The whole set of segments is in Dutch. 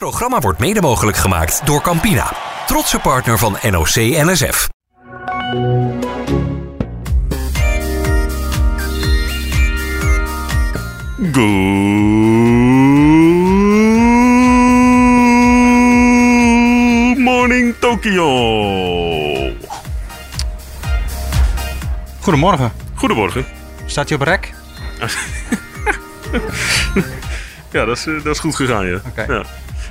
Het programma wordt mede mogelijk gemaakt door Campina, trotse partner van NOC NSF. Good morning Tokyo. Goedemorgen. Goedemorgen. Staat hij op rek? Ja, dat is, eh, dat is goed gegaan, ja. Oké. ja.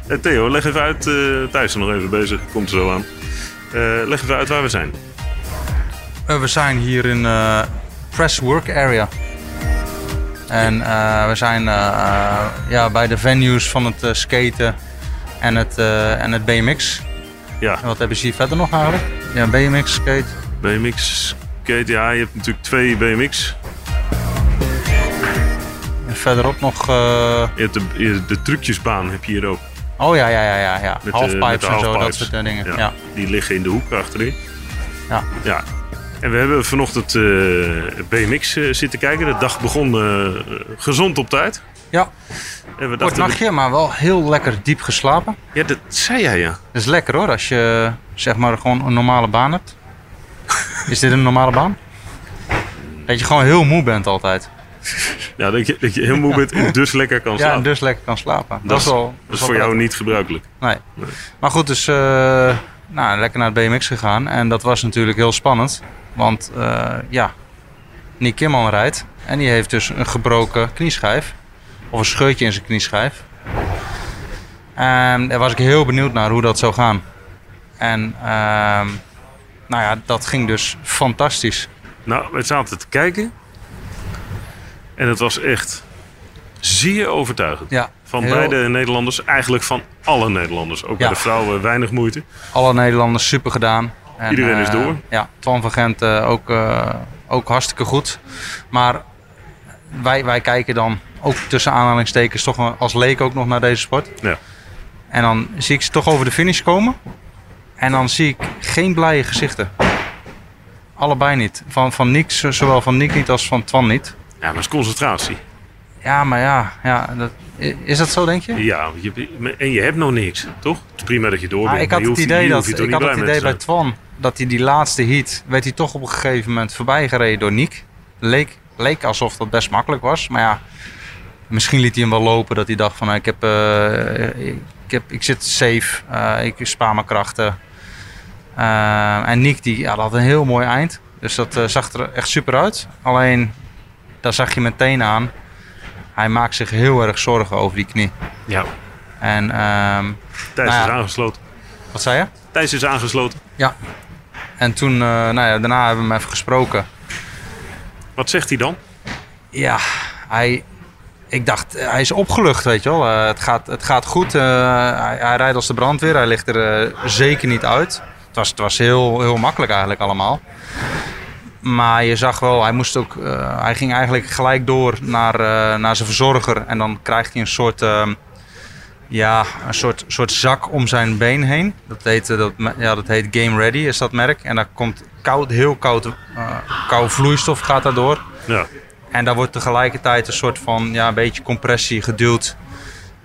Eh, Theo, leg even uit. eh Thijs is nog even bezig, komt er zo aan. Eh, leg even uit waar we zijn. We zijn hier in Press Work Area. En we zijn ja, bij de venues van het skaten en het, en het BMX. Ja, En wat hebben ze hier verder nog eigenlijk? Ja, BMX, skate. BMX, skate. Ja, je hebt natuurlijk twee BMX. En verderop nog... Je hebt de, de trucjesbaan heb je hier ook. Oh ja, ja, ja, ja. ja. Met halfpipes de en zo, dat soort eh, dingen. Ja, Ja. Die liggen in de hoek achterin. Ja. Ja. En we hebben vanochtend eh, BMX eh, zitten kijken. De dag begon eh, gezond op tijd. ja. En we Kort dachten, nachtje, maar wel heel lekker diep geslapen. ja, dat zei jij ja. Dat is lekker hoor, als je zeg maar gewoon een normale baan hebt. Is dit een normale baan? Dat je gewoon heel moe bent altijd. Ja, dat je, dat je heel moe bent en dus lekker kan Ja, slapen. en dus lekker kan slapen. Dat, Dat is wel. dat is voor jou niet gebruikelijk. Nee. Maar goed, dus eh, nou, lekker naar het BMX gegaan. En dat was natuurlijk heel spannend. Want eh, ja, Nick Kimman rijdt. En die heeft dus een gebroken knieschijf. Of een scheurtje in zijn knieschijf. En daar was ik heel benieuwd naar hoe dat zou gaan. En ehm, nou ja, dat ging dus fantastisch. Nou, we zaten te kijken. En het was echt zeer overtuigend. Ja, Van heel- beide Nederlanders, eigenlijk van alle Nederlanders. Ook bij de vrouwen weinig moeite. Alle Nederlanders super gedaan. En, Iedereen is eh, door. Ja, Twan van Gent eh, ook, eh, ook hartstikke goed. Maar wij, wij kijken dan ook tussen aanhalingstekens toch als leek ook nog naar deze sport. Ja. En dan zie ik ze toch over de finish komen. En dan zie ik geen blije gezichten. Allebei niet. Van, van Nick, zowel van Nick niet als van Twan niet. Ja, maar het is concentratie. Ja, maar ja, ja dat, is dat zo denk je? Ja, je, en je hebt nog niks, toch? Het is prima dat je door bent. Ah, ik had het idee, dat, je ik had het idee bij. Twan dat hij die laatste heat, werd hij toch op een gegeven moment voorbij gereden door Niek. Leek, leek alsof dat best makkelijk was, maar ja, misschien liet hij hem wel lopen dat hij dacht van, ik, heb, eh, ik, heb, ik zit safe, eh, ik spaar mijn krachten. Eh, en Niek die ja, dat had een heel mooi eind, dus dat zag er echt super uit. Alleen, daar zag je meteen aan, hij maakt zich heel erg zorgen over die knie. Ja, En ehm, Thijs Nou is aangesloten. wat zei je? Thijs is aangesloten. Ja. En toen, eh, nou ja, daarna hebben we hem even gesproken. Wat zegt hij dan? Ja, hij, ik dacht, hij is opgelucht, weet je wel. Eh, het, gaat, het gaat goed. eh, hij, hij rijdt als de brandweer. Hij ligt er zeker niet uit. Het was, het was heel, heel makkelijk eigenlijk allemaal. Maar je zag wel, hij, moest ook, eh, hij ging eigenlijk gelijk door naar, eh, naar zijn verzorger. En dan krijgt hij een soort, ehm, ja, een soort, soort zak om zijn been heen. Dat heet, eh, dat, ja, dat heet Game Ready, is dat merk. En daar komt koud, heel koud, koude vloeistof gaat daardoor. Ja, En daar wordt tegelijkertijd een soort van ja, een beetje compressie geduwd.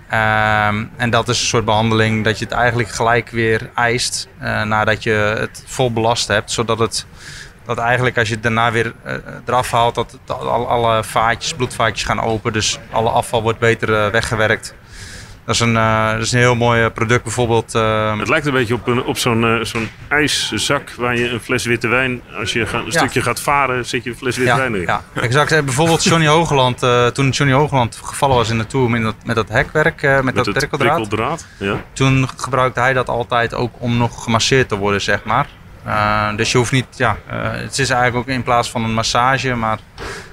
Ehm, en dat is een soort behandeling dat je het eigenlijk gelijk weer eist nadat je het vol belast hebt. Zodat het dat eigenlijk als je het daarna weer eh, eraf haalt, dat het al- alle vaatjes, bloedvaatjes gaan open. Dus alle afval wordt beter eh, weggewerkt. Dat is een, eh, dat is een heel mooi eh, product bijvoorbeeld. ehm, het lijkt een beetje op, een, op zo'n eh, zo'n ijszak waar je een fles witte wijn... Als je ga- een Ja. stukje gaat varen, zet je een fles witte ja, wijn erin. ja, exact. Eh, Bijvoorbeeld Johnny Hoogland, eh, toen Johnny Hoogland gevallen was in de Tour met dat, met dat hekwerk, eh, met, Met dat het prikkeldraad. prikkeldraad. Ja. Toen gebruikte hij dat altijd ook om nog gemasseerd te worden, zeg maar. Eh, dus je hoeft niet, ja, eh, het is eigenlijk ook in plaats van een massage, maar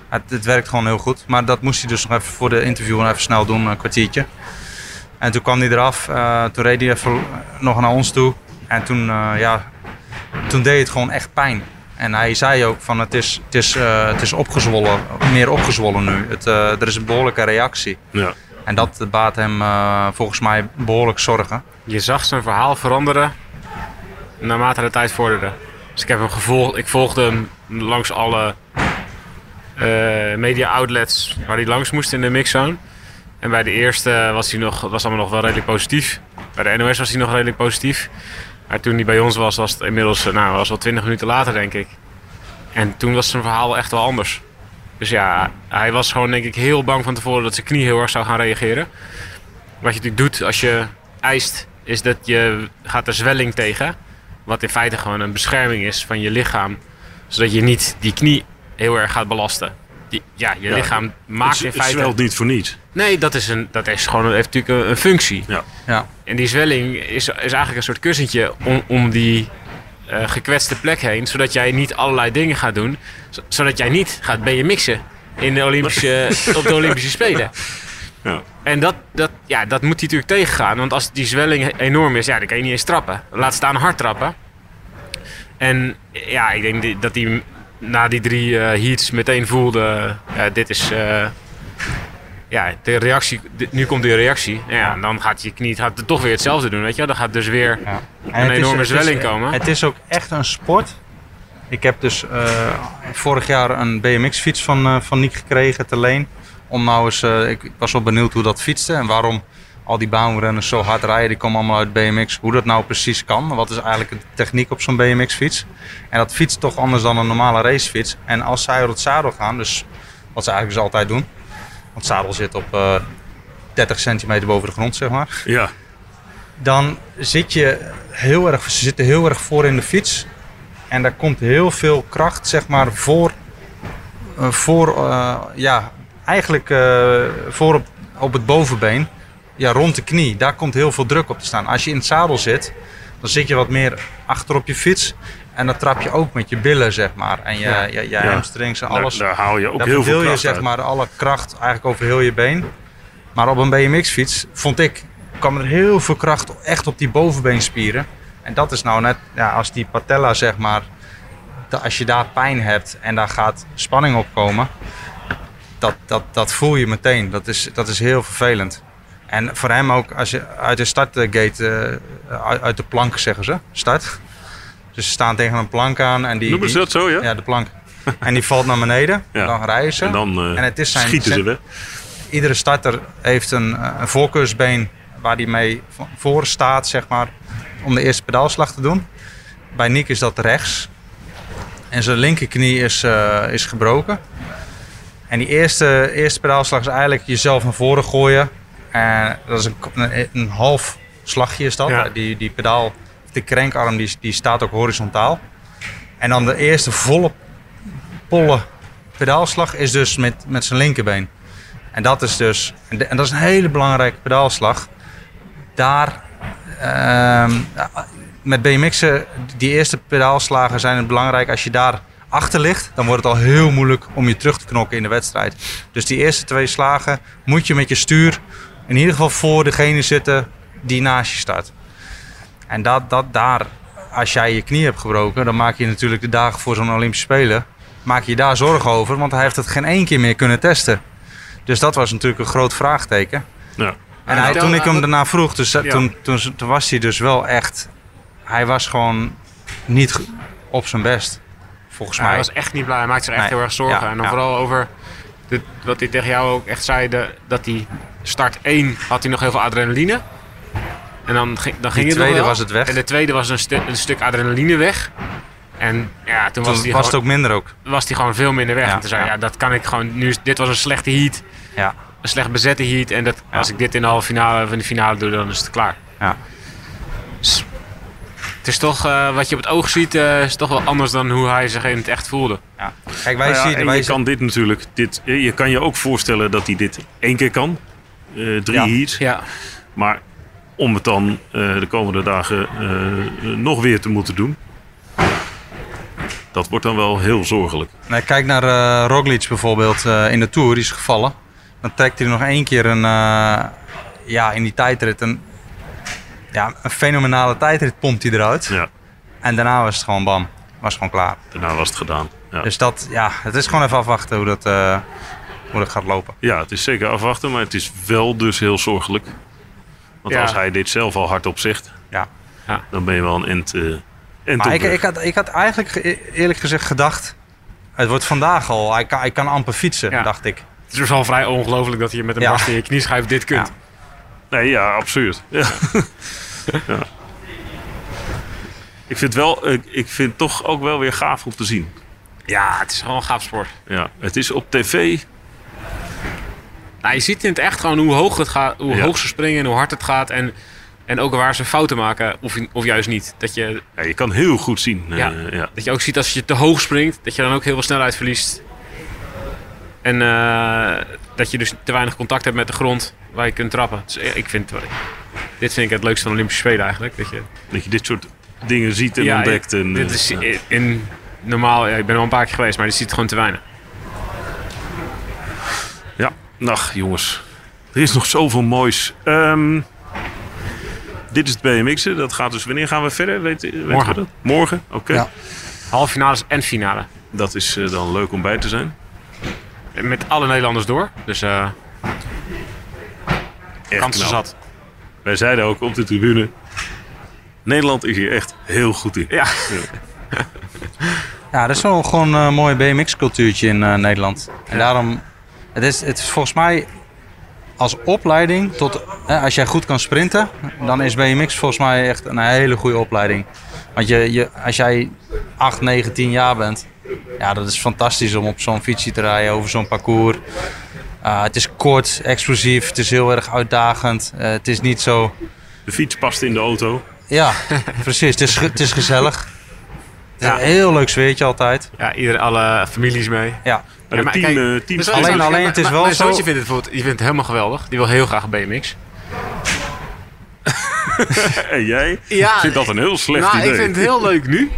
het, het werkt gewoon heel goed. Maar dat moest hij dus nog even voor de interview even snel doen, een kwartiertje. En toen kwam hij eraf, eh, toen reed hij even nog naar ons toe. En toen, eh, ja, toen deed het gewoon echt pijn. En hij zei ook van het is, het is, het is opgezwollen, meer opgezwollen nu. Het, eh, er is een behoorlijke reactie. Ja. En dat baat hem eh, volgens mij behoorlijk zorgen. Je zag zijn verhaal veranderen naarmate de tijd vorderde. Dus ik heb hem gevolgd. Ik volgde hem langs alle eh, media outlets waar hij langs moest in de mixzone. En bij de eerste was hij nog, was allemaal nog wel redelijk positief. Bij de NOS was hij nog redelijk positief. Maar toen hij bij ons was, was het inmiddels uh, nou, was wel 20 minuten later, denk ik. En toen was zijn verhaal echt wel anders. Dus ja, hij was gewoon denk ik heel bang van tevoren dat zijn knie heel erg zou gaan reageren. Wat je natuurlijk doet als je eist, is dat je gaat er zwelling tegen. Wat in feite gewoon een bescherming is van je lichaam. Zodat je niet die knie heel erg gaat belasten. Die, ja, je Ja, lichaam maakt het, in het feite... zwelt niet voor niets. Nee, dat is, een, dat is gewoon heeft natuurlijk een, een functie. Ja. Ja. En die zwelling is, is eigenlijk een soort kussentje om, om die eh, gekwetste plek heen. Zodat jij niet allerlei dingen gaat doen. zo- zodat jij niet gaat BMX'en in de Olympische, op de Olympische Spelen. Ja. En dat, dat, ja, dat moet hij natuurlijk tegengaan. Want als die zwelling enorm is, ja, dan kan je niet eens trappen. Laat staan hard trappen. En ja, ik denk dat hij na die drie eh, heats meteen voelde... ja, dit is... eh, ja, de reactie, nu komt die reactie. Ja, en dan gaat je knie gaat toch weer hetzelfde doen, weet je. Dan gaat dus weer... Ja. Een is- enorme is- zwelling komen. Het is ook echt een sport. Ik heb dus eh, vorig jaar een BMX-fiets van, van Nick gekregen te leen. Om nou eens, eh, ik, was wel benieuwd hoe dat fietste en waarom al die baanrenners zo hard rijden. Die komen allemaal uit BMX. Hoe dat nou precies kan. Wat is eigenlijk de techniek op zo'n BMX-fiets? En dat fietst toch anders dan een normale racefiets. En als zij door het zadel gaan, dus wat ze eigenlijk dus altijd doen. Want het zadel zit op eh 30 centimeter boven de grond, zeg maar Ja, dan zit je heel erg, ze zitten heel erg voor in de fiets. En daar komt heel veel kracht, zeg maar, voor, eh, voor eh, ja, eigenlijk eh, voor op, op het bovenbeen. Ja, rond de knie. Daar komt heel veel druk op te staan. Als je in het zadel zit, dan zit je wat meer achter op je fiets. En dan trap je ook met je billen, zeg maar. En je, Ja. je, je Ja. hamstrings en alles. daar haal je ook Daar heel veel verdeel je kracht zeg uit. maar alle kracht eigenlijk over heel je been. Maar op een BMX-fiets vond ik, kwam er heel veel kracht echt op die bovenbeenspieren. En dat is nou net, ja, als die patella zeg maar, als je daar pijn hebt en daar gaat spanning op komen, dat, dat, dat voel je meteen. Dat is, dat is heel vervelend. En voor hem ook, als je uit de startgate, eh, uit, uit de plank zeggen ze, start. Dus ze staan tegen een plank aan en die... Noemen ze dat zo, ja? ja, de plank. En die valt naar beneden. Ja. Dan rijden ze. En dan eh, En het is zijn- schieten ze weg. Iedere starter heeft een, een voorkeursbeen waar hij mee voor staat, zeg maar, om de eerste pedaalslag te doen. Bij Nick is dat rechts. En zijn linkerknie is, eh, is gebroken. En die eerste, eerste pedaalslag is eigenlijk jezelf naar voren gooien. En dat is een, een, een half slagje is dat. Ja. Die, die pedaal, de krenkarm, die, die staat ook horizontaal. En dan de eerste volle polle pedaalslag is dus met, met zijn linkerbeen. En dat is dus, en dat is een hele belangrijke pedaalslag. Daar, ehm, met BMX'en, die eerste pedaalslagen zijn het belangrijk. Als je daar achter ligt, dan wordt het al heel moeilijk om je terug te knokken in de wedstrijd. Dus die eerste twee slagen moet je met je stuur in ieder geval voor degene zitten die naast je staat. En dat, dat daar, als jij je knie hebt gebroken, dan maak je natuurlijk de dagen voor zo'n Olympische Spelen, maak je daar zorgen over, want hij heeft het geen één keer meer kunnen testen. Dus dat was natuurlijk een groot vraagteken. Ja. En hij, toen ik hem wat- daarna vroeg, dus, Ja. toen, toen, toen was hij dus wel echt, hij was gewoon niet op zijn best, volgens Ja, hij mij. was echt niet blij. Hij maakte zich echt Nee. heel erg zorgen. En dan vooral over dit, wat hij tegen jou ook echt zei. De, dat hij start 1 had hij nog heel veel adrenaline. En dan ging, dan ging het nog tweede was het weg. En de tweede was een, stu- een stuk adrenaline weg. En ja, toen, Toen was, was, hij het ook minder ook. was hij gewoon veel minder weg. Ja, en toen zei ja. ja, dat kan ik gewoon. Nu, dit was een slechte heat. Ja, Een slecht bezette heat. En dat, Ja. als ik dit in de halve finale van de finale doe, dan is het klaar. ja. Het is toch, eh, wat je op het oog ziet, eh, is toch wel anders dan hoe hij zich in het echt voelde. ja. Kijk, wij Nou ja, zien, en wij je zien- kan dit natuurlijk, dit, eh, je kan je ook voorstellen dat hij dit één keer kan. Eh, drie Ja. heats. Ja, Maar om het dan eh, de komende dagen nog weer te moeten doen. Dat wordt dan wel heel zorgelijk. Nee, kijk naar eh Roglic bijvoorbeeld eh, in de Tour, die is gevallen. Dan trekt hij nog één keer een, eh, ja, in die tijdrit een, ja, een fenomenale tijdrit pompt hij eruit. Ja, En daarna was het gewoon bam, was gewoon klaar. daarna was het gedaan. Ja, Dus dat, ja, het is gewoon even afwachten hoe dat, eh, hoe dat gaat lopen. ja het is zeker afwachten, maar het is wel dus heel zorgelijk. Want Ja. als hij dit zelf al hardop zegt, Ja. dan ben je wel een end, end Maar op ik, ik, had, ik had eigenlijk ge- eerlijk gezegd gedacht, het wordt vandaag al, hij kan, hij kan amper fietsen, Ja. dacht ik. het is dus wel vrij ongelooflijk dat je met een Ja. barst in je knieschijf dit kunt. Nee, ja, absoluut. Ja. Ja. Ik vind, wel, ik, ik vind het toch ook wel weer gaaf om te zien. Ja, het is gewoon een gaaf sport. Ja, het is op tv. Nou, je ziet in het echt gewoon hoe hoog het gaat, hoe Ja. hoog ze springen en hoe hard het gaat. En, en ook waar ze fouten maken, of, of juist niet. Dat je, Ja, je kan heel goed zien. eh, Ja. ja. dat je ook ziet als je te hoog springt, dat je dan ook heel veel snelheid verliest. En eh, dat je dus te weinig contact hebt met de grond waar je kunt trappen. Dus ik vind, dit vind ik het leukste van de Olympische Spelen eigenlijk. Dat je, Dat je dit soort dingen ziet en Ja, ontdekt. En, dit eh, is ja. in, normaal, ja, ik ben er al een paar keer geweest, maar je ziet het gewoon te weinig. Ja, nacht jongens. Er is nog zoveel moois. Ehm, dit is het BMX'en. Dat gaat dus... Wanneer gaan we verder? Weet, weten we Morgen. dat? Morgen? Oké. Ja. Halve finales en finale. Dat is eh, dan leuk om bij te zijn. Met alle Nederlanders door. Dus eh kansen knap. zat. Wij zeiden ook op de tribune... Nederland is hier echt heel goed in. Ja. Ja, er is wel gewoon een mooi BMX-cultuurtje in eh, Nederland. En daarom, het is, het is volgens mij als opleiding tot, hè, als jij goed kan sprinten, dan is BMX volgens mij echt een hele goede opleiding. Want je, je, als jij 8, 9, 10 jaar bent, ja, dat is fantastisch om op zo'n fietsje te rijden over zo'n parcours. Uh, het is kort, explosief, het is heel erg uitdagend. Uh, het is niet zo. De fiets past in de auto. Ja, precies. Het is, het is gezellig. Het is Ja. een heel leuk sfeertje altijd. Ja, ieder, alle families mee. Ja, Maar Ja, team, kijk, eh, dus teams wel Alleen- alleen het is mijn- wel mijn zo- zoontje vindt het, bijvoorbeeld- die vindt het helemaal geweldig. Die wil heel graag BMX. en jij Ja, vindt dat een heel slecht nou, idee. ik vind het heel leuk nu.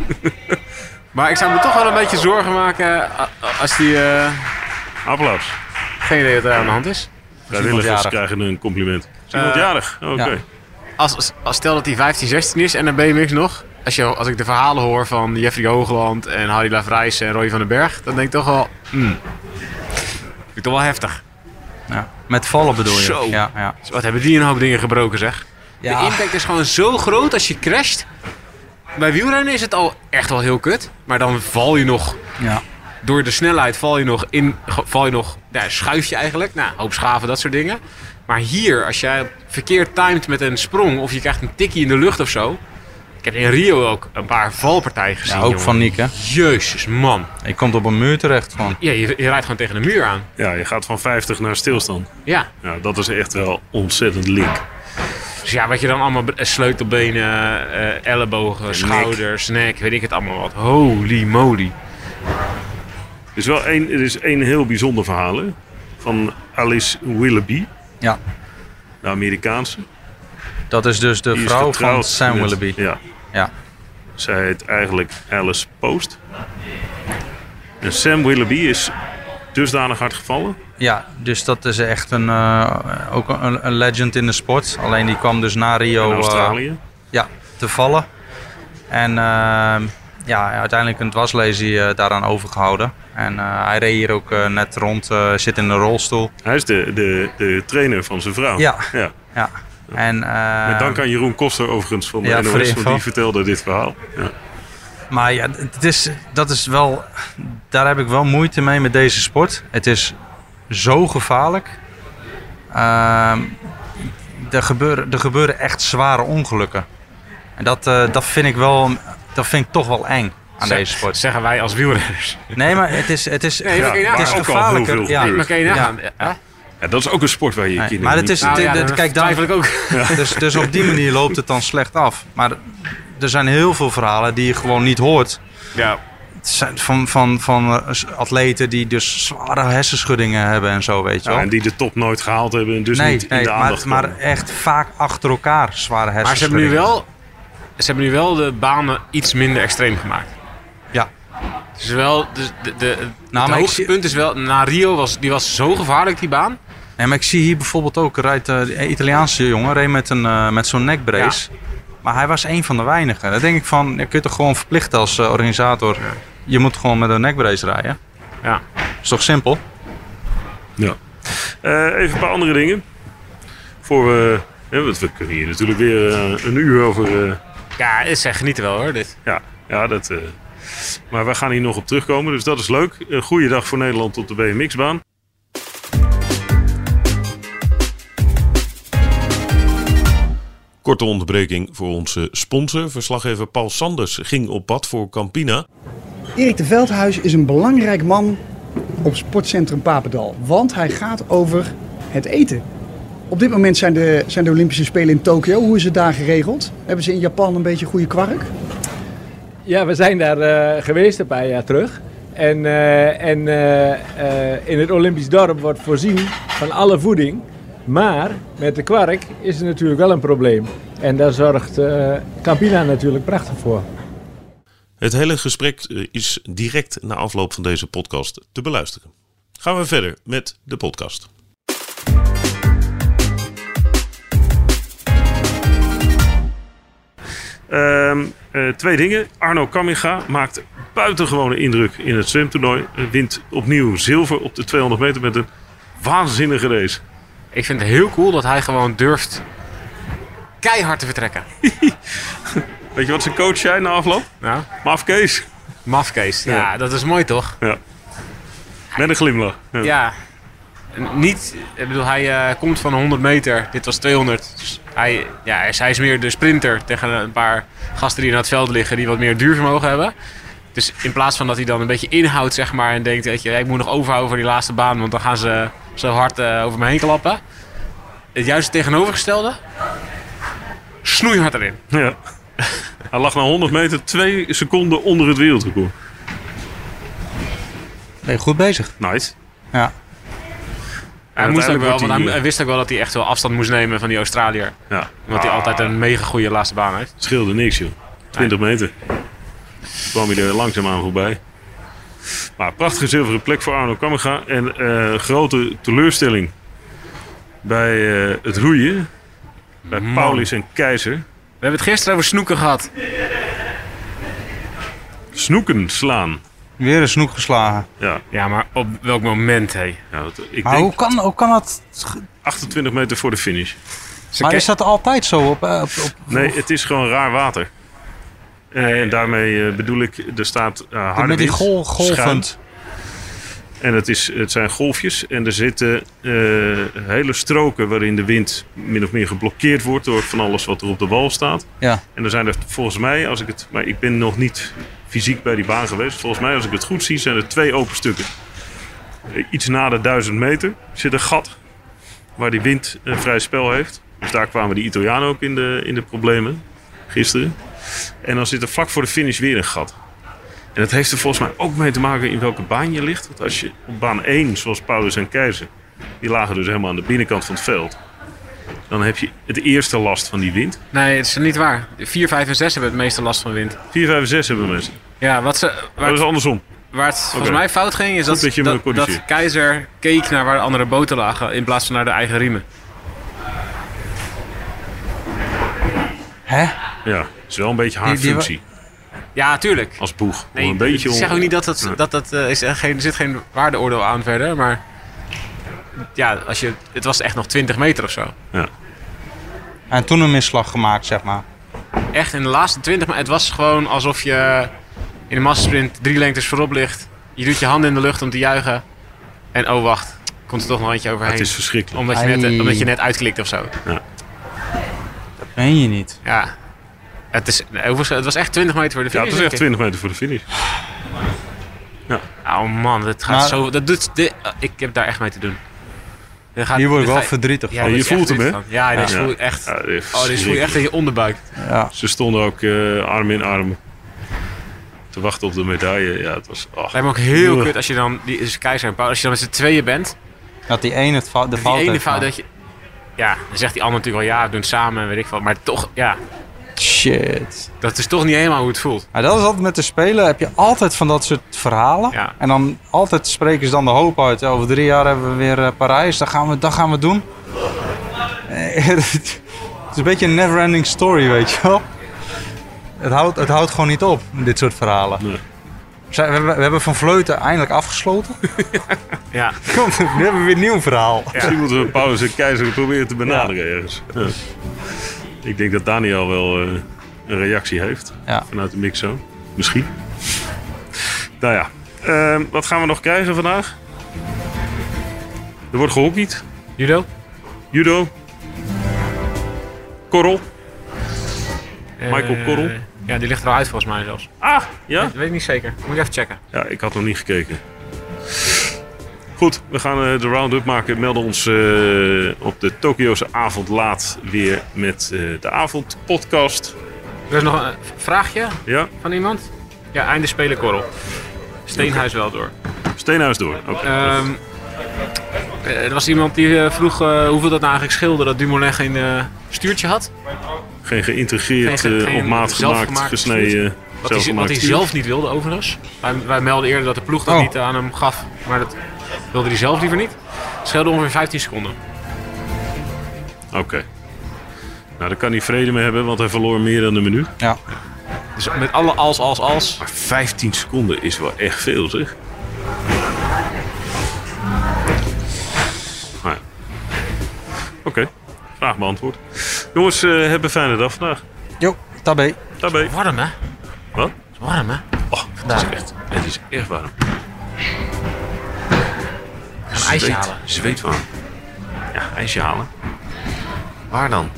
maar ik zou me toch wel een beetje zorgen maken als die... eh, Applaus. Geen idee wat er aan de hand is. Vrijwilligers krijgen een compliment. Is iemand Eh, jarig? Oké. ja. Als, als, als stel dat hij 15, 16 is en dan BMX nog. Als, je, als ik de verhalen hoor van Jeffrey Hoogland en Harry Lavrijs en Roy van den Berg. Dan denk ik toch wel... Hmm, vind ik toch wel heftig. ja. Met vallen bedoel je? Zo. Ja, ja. Dus wat hebben die een hoop dingen gebroken zeg. Ja. De impact is gewoon zo groot als je crasht. Bij wielrennen is het al echt wel heel kut. Maar dan val je nog, ja. Door de snelheid val je nog in, val je nog, ja, schuif je eigenlijk. Nou, hoop schaven, dat soort dingen. Maar hier, als jij verkeerd timed met een sprong of je krijgt een tikkie in de lucht of zo. Ik heb in Rio ook een paar valpartijen gezien. Ja, ook jongen. van Nick, hè? Jezus, man. Je komt op een muur terecht gewoon. Ja, je, je rijdt gewoon tegen de muur aan. Ja, je gaat van 50 naar stilstand. Ja. Ja, dat is echt wel ontzettend link. Dus ja, wat je dan allemaal... be- Sleutelbenen, eh, ellebogen, schouders, nek, weet ik het allemaal wat. Holy moly. Er is wel één, er is één heel bijzonder verhaal hè? van Alice Willoughby, Ja. de Amerikaanse. Dat is dus de Die is vrouw van getrouwd Sam met- Willoughby. Ja, Ja. zij heet eigenlijk Alice Post. En Sam Willoughby is dusdanig hard gevallen. ja, dus dat is echt een, eh, ook een, een legend in de sport. Alleen die kwam dus na Rio in eh, Australië. ja, te vallen. En ehm, ja, uiteindelijk een dwarslesie eh, daaraan overgehouden. En eh, hij reed hier ook eh, net rond, eh, zit in een rolstoel. Hij is de, de, de trainer van zijn vrouw. Ja. ja. Ja. En, Met dank aan Jeroen Koster overigens van de Ja, NOS, die vertelde dit verhaal. Ja. Maar ja, het is, dat is wel, daar heb ik wel moeite mee met deze sport. Het is zo gevaarlijk. Ehm, er, gebeuren, er gebeuren echt zware ongelukken. En dat, dat vind ik wel, dat vind ik toch wel eng aan Zeg- deze sport. Zeggen wij als wielrenners. Nee, maar het is, het is, Nee, maar het is gevaarlijker. veel Ja. Maar kan je nagaan. Ja. Ja, dat is ook een sport waar je je Nee, kinderen maar het is, Nou, ja, dat kijk, dan, ook. dus, dus op die manier loopt het dan slecht af. Maar er zijn heel veel verhalen die je gewoon niet hoort. Ja. Het zijn van, van, van eh, atleten die dus zware hersenschuddingen hebben en zo, weet je Ja, wel. en die de top nooit gehaald hebben en dus nee, niet in de maar, aandacht maar komen. echt vaak achter elkaar zware Maar ze hebben, hersenschuddingen. nu wel, ze hebben nu wel de banen iets minder extreem gemaakt. Ja, Dus wel, de, de, de, Nou, het hoogste zie- punt is wel, na Rio was, die was zo gevaarlijk die baan. nee, maar ik zie hier bijvoorbeeld ook, rijdt eh, de Italiaanse jongen reed met, een, eh, met zo'n nekbrace. Maar hij was een van de weinigen. Dan denk ik van, je kunt toch gewoon verplichten als eh, organisator. Je moet gewoon met een nekbrace rijden. Ja. is toch simpel? Ja. Eh, even een paar andere dingen. Voor we, want we kunnen hier natuurlijk weer een uur over. Ja, is echt genieten wel hoor, dit. ja, ja, dat. eh, maar we gaan hier nog op terugkomen, dus dat is leuk. Een goede dag voor Nederland op de BMX-baan. Korte onderbreking voor onze sponsor. Verslaggever Paul Sanders ging op pad voor Campina. Erik de Veldhuis is een belangrijk man op sportcentrum Papendal. Want hij gaat over het eten. Op dit moment zijn de, zijn de Olympische Spelen in Tokio. Hoe is het daar geregeld? Hebben ze in Japan een beetje goede kwark? Ja, we zijn daar eh, geweest een paar jaar terug. En, eh, en eh, in het Olympisch dorp wordt voorzien van alle voeding. Maar met de kwark is er natuurlijk wel een probleem. En daar zorgt eh, Campina natuurlijk prachtig voor. Het hele gesprek is direct na afloop van deze podcast te beluisteren. Gaan we verder met de podcast. Ehm, eh, twee dingen. Arno Kamiga maakt buitengewone indruk in het zwemtoernooi. Wint opnieuw zilver op de 200 meter met een waanzinnige race. Ik vind het heel cool dat hij gewoon durft keihard te vertrekken. Weet je wat zijn coach zei na afloop? Nou, Maf Kees. mafkees. Ja, Ja. dat is mooi toch? Ja. Met een glimlach. Ja. Ja. Niet, ik bedoel, hij eh, komt van 100 meter. Dit was 200. Dus hij, ja, hij is, hij is meer de sprinter tegen een paar gasten die in het veld liggen die wat meer duurvermogen hebben. Dus in plaats van dat hij dan een beetje inhoudt, zeg maar, en denkt, weet je, ik moet nog overhouden voor die laatste baan, want dan gaan ze zo hard eh, over me heen klappen. Het juist het tegenovergestelde. Snoeihard erin. Ja. Hij lag na 100 meter twee seconden onder het wereldrecord. Ben je goed bezig? Nice. Ja. Hij, moest ook wel, want hij, wist ook wel dat hij echt wel afstand moest nemen van die Australiër. Ja. Omdat hij altijd een mega goede laatste baan heeft. Scheelde niks, joh. 20 meter. Kwam hij er langzaamaan voorbij. Maar prachtige zilveren plek voor Arno Kammerga. En eh, grote teleurstelling bij eh, het roeien. Bij Man. Paulis en Keizer. We hebben het gisteren over snoeken gehad. Snoeken slaan. Weer een snoek geslagen. Ja, Ja, maar op welk moment, hé? ja dat, ik Maar denk hoe kan, hoe kan dat? 28 meter voor de finish. Maar is dat altijd zo op, eh, op, op Nee, het is gewoon raar water. Eh, en daarmee eh, bedoel ik, er staat eh harde met die wind, gol, schuim. golvend? En het, is, het zijn golfjes en er zitten eh, hele stroken waarin de wind min of meer geblokkeerd wordt door van alles wat er op de wal staat. Ja. En er zijn er volgens mij, als ik het, maar ik ben nog niet fysiek bij die baan geweest. Volgens mij, als ik het goed zie, zijn er twee open stukken. Eh, iets na de 1000 meter zit een gat waar die wind een vrij spel heeft. Dus daar kwamen die Italianen ook in de, in de problemen gisteren. En dan zit er vlak voor de finish weer een gat. En dat heeft er volgens mij ook mee te maken in welke baan je ligt. Want als je op baan 1, zoals Paulus en Keizer, die lagen dus helemaal aan de binnenkant van het veld. Dan heb je het eerste last van die wind. Nee, het is niet waar. 4, 5 en 6 hebben het meeste last van wind. 4, 5 en 6 hebben mensen. Ja, wat ze, Maar waar, dat is andersom. waar het volgens mij fout ging, is dat, dat je dat, dat. Keizer keek naar waar de andere boten lagen in plaats van naar de eigen riemen. Hè? Ja, het is wel een beetje haar Die- die- functie Ja, tuurlijk. als boeg. Nee, een beetje ik zeg ook niet dat dat, Nee. dat, dat eh, is er, geen, er zit geen waardeoordeel aan verder, maar ja, als je, het was echt nog 20 meter of zo. En toen een misslag gemaakt, zeg maar. Echt in de laatste 20 meter, het was gewoon alsof je in een massasprint drie lengtes voorop ligt. Je doet je handen in de lucht om te juichen. En oh wacht, komt er toch nog eentje overheen. Het is verschrikkelijk. Omdat je, net, omdat je net uitklikt of zo. Dat meen je niet. Ja. Het, is, het was echt 20 meter voor de Ja, finish. het is echt denk ik. 20 meter voor de finish. Oh man, dat gaat Maar- zo. Dat doet, dit, ik heb daar echt mee te doen. Gaat- Hier word ik wel ga- verdrietig Ja, van. je voelt hem, hè? van. Ja, dit Ja. voel je echt. Ja, dit is Oh, dit voel je echt in je onderbuik. Ja. Ze stonden ook eh, arm in arm te wachten op de medaille. Ja, het was... Oh. Lijkt me ook heel kut als je dan, die is keizer en Paul, als je dan met z'n tweeën bent. Dat die ene het fout, de Die ene fout dat je. Ja, dan zegt die ander natuurlijk wel ja, we doen het samen en weet ik wat. Maar toch, ja, Shit. dat is toch niet helemaal hoe het voelt. Maar dat is altijd met de Spelen. Heb je altijd van dat soort verhalen. Ja. En dan altijd spreken ze dan de hoop uit. ja, Over drie jaar hebben we weer eh, Parijs. Dat gaan we, dat gaan we doen. Het is een beetje een never-ending story, weet je wel. Het houdt, het houdt gewoon niet op, dit soort verhalen. Nee. Zij- We hebben, we hebben Van Vleuten eindelijk afgesloten. Ja, Komt, nu hebben we weer een nieuw verhaal. Misschien moeten we Paulus en Keizer proberen te benaderen ergens. Ja. Ik denk dat Daniel wel eh, een reactie heeft Ja. vanuit de mixo. Misschien. Nou ja, Ehm, wat gaan we nog krijgen vandaag? Er wordt gehockeyd, judo? judo, korrel. Michael Eh, Korrel? Ja, die ligt er al uit volgens mij zelfs. Ah, ja? Dat weet ik niet zeker. Moet ik even checken. Ja, ik had nog niet gekeken. Goed, we gaan eh, de round-up maken. Melden ons eh, op de Tokio's avond laat weer met eh, de avondpodcast. Er is nog een vraagje Ja, van iemand. Ja, einde spelen korrel. Steenhuis wel door. Steenhuis door. Oké. Ehm, eh, er was iemand die vroeg eh, hoeveel dat nou eigenlijk scheelde dat Dumoulin geen stuurtje had. geen geïntegreerd, geen- geen op maat gemaakt, gesneden. Wat hij, wat hij zelf niet wilde overigens. Wij, wij melden eerder dat de ploeg dat Oh. niet aan hem gaf. Maar dat wilde hij zelf liever niet. Scheelde ongeveer 15 seconden. Oké. Nou, daar kan hij vrede mee hebben, want hij verloor meer dan een minuut. Ja. Dus met alle als, als, als. Maar 15 seconden is wel echt veel, zeg. Nou ja. Oké, vraag beantwoord. Jongens, eh hebben een fijne dag vandaag. Jo, tabé. Daarbij. Warm hè? Wat? Het is warm hè? Oh, het is echt, het is echt warm. Een ijsje Zweet- halen. Zweet. Ja, ijsje halen. Waar dan?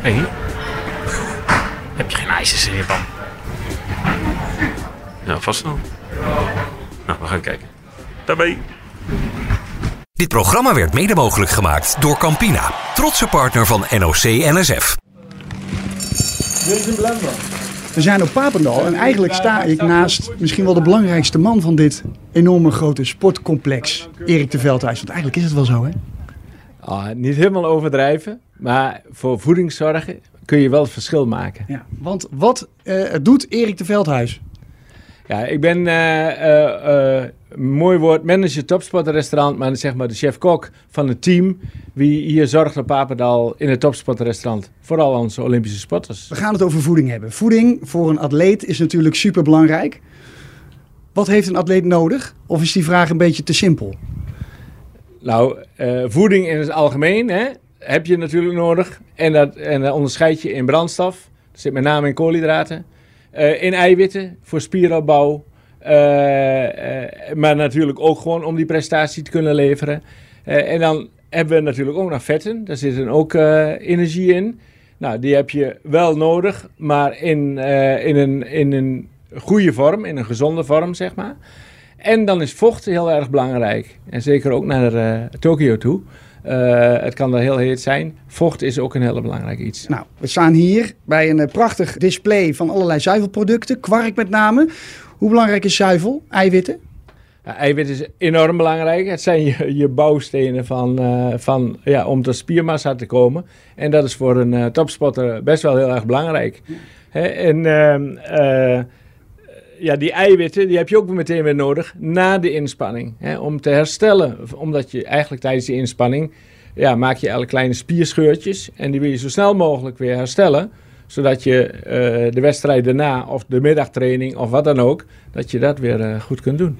Hé. Heb je geen ijsjes in je pan? Ja, vast wel. Nou, we gaan kijken. Daarbij. Dit programma werd mede mogelijk gemaakt door Campina, trotse partner van NOC NSF. We zijn op Papendal en eigenlijk sta ik naast misschien wel de belangrijkste man van dit enorme grote sportcomplex, Erik de Veldhuis. Want eigenlijk is het wel zo, hè? Ah, niet helemaal overdrijven, maar voor voedingszorgen kun je wel het verschil maken. Ja. Want wat eh, doet Erik de Veldhuis? Ja, ik ben, eh, eh, mooi woord, manager topsportrestaurant, maar zeg maar de chef-kok van het team wie hier zorgt op Papendal in het topsportrestaurant. Vooral onze Olympische sporters. We gaan het over voeding hebben. Voeding voor een atleet is natuurlijk super belangrijk. Wat heeft een atleet nodig? Of is die vraag een beetje te simpel? Nou, eh, voeding in het algemeen hè, heb je natuurlijk nodig. En dat, en dat onderscheid je in brandstof. Dat zit met name in koolhydraten. eh, in eiwitten voor spieropbouw. Eh, eh, maar natuurlijk ook gewoon om die prestatie te kunnen leveren. Eh, en dan hebben we natuurlijk ook nog vetten. Daar zit ook energie in. Nou, die heb je wel nodig, maar in, in, een, in een goede vorm, in een gezonde vorm, zeg maar. En dan is vocht heel erg belangrijk. En zeker ook naar eh Tokio toe. Het kan daar heel heet zijn. Vocht is ook een heel belangrijk iets. Nou, we staan hier bij een prachtig display van allerlei zuivelproducten. Kwark met name. Hoe belangrijk is zuivel? Eiwitten? Ja, eiwit is enorm belangrijk. Het zijn je, bouwstenen van, eh, van, ja, om tot spiermassa te komen. En dat is voor een eh, topsporter best wel heel erg belangrijk. En ehm, eh, ja, die eiwitten die heb je ook meteen weer nodig na de inspanning. Om te herstellen. Omdat je eigenlijk tijdens die inspanning ja, maak je alle kleine spierscheurtjes. En die wil je zo snel mogelijk weer herstellen. Zodat je eh, de wedstrijd daarna of de middagtraining of wat dan ook, dat je dat weer eh, goed kunt doen.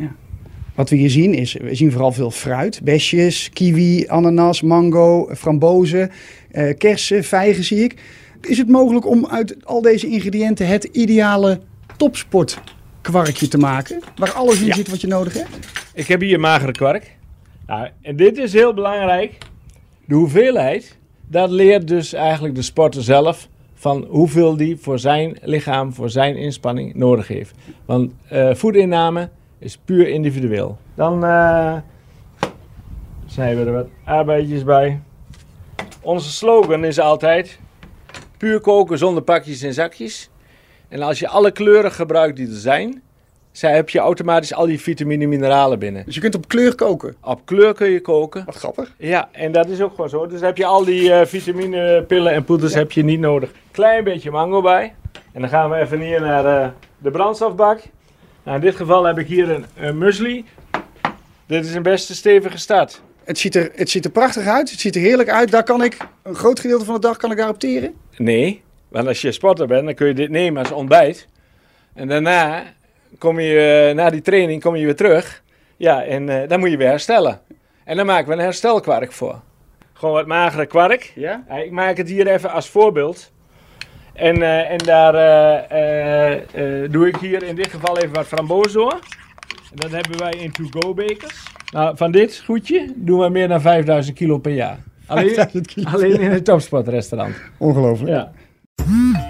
Wat we hier zien is, we zien vooral veel fruit. Besjes, kiwi, ananas, mango, frambozen, eh, kersen, vijgen zie ik. Is het mogelijk om uit al deze ingrediënten het ideale topsportkwarkje te maken? Waar alles in Ja. zit wat je nodig hebt? Ik heb hier magere kwark. Nou, en dit is heel belangrijk. De hoeveelheid, dat leert dus eigenlijk de sporter zelf van hoeveel die voor zijn lichaam, voor zijn inspanning nodig heeft. Want voedinname is puur individueel. Dan eh zijn we er wat arbeidjes bij. Onze slogan is altijd puur koken zonder pakjes en zakjes. En als je alle kleuren gebruikt die er zijn, zij heb je automatisch al die vitamine en mineralen binnen. Dus je kunt op kleur koken. Op kleur kun je koken. Wat grappig. Ja, en dat is ook gewoon zo. Dus heb je al die eh vitaminepillen en poeders heb je niet nodig. Klein beetje mango bij. En dan gaan we even hier naar eh, de brandstofbak. Nou, in dit geval heb ik hier een, een muesli. Dit is een beste stevige start. Het ziet, er, het ziet er prachtig uit. Het ziet er heerlijk uit. Daar kan ik, een groot gedeelte van de dag kan ik daar opteren. Nee, want als je sporter bent, dan kun je dit nemen als ontbijt. En daarna kom je, eh, na die training, kom je weer terug. Ja, en eh, dan moet je weer herstellen. En dan maken we een herstelkwark voor. Gewoon wat magere kwark. Ja? Ik maak het hier even als voorbeeld. En, eh, en daar doe ik hier in dit geval even wat framboos door. En dat hebben wij in to-go bekers. Nou, van dit goedje doen we meer dan 5000 kilo per jaar. Alleen, 5000 kilo. alleen in het topsportrestaurant. Ongelooflijk. Ja.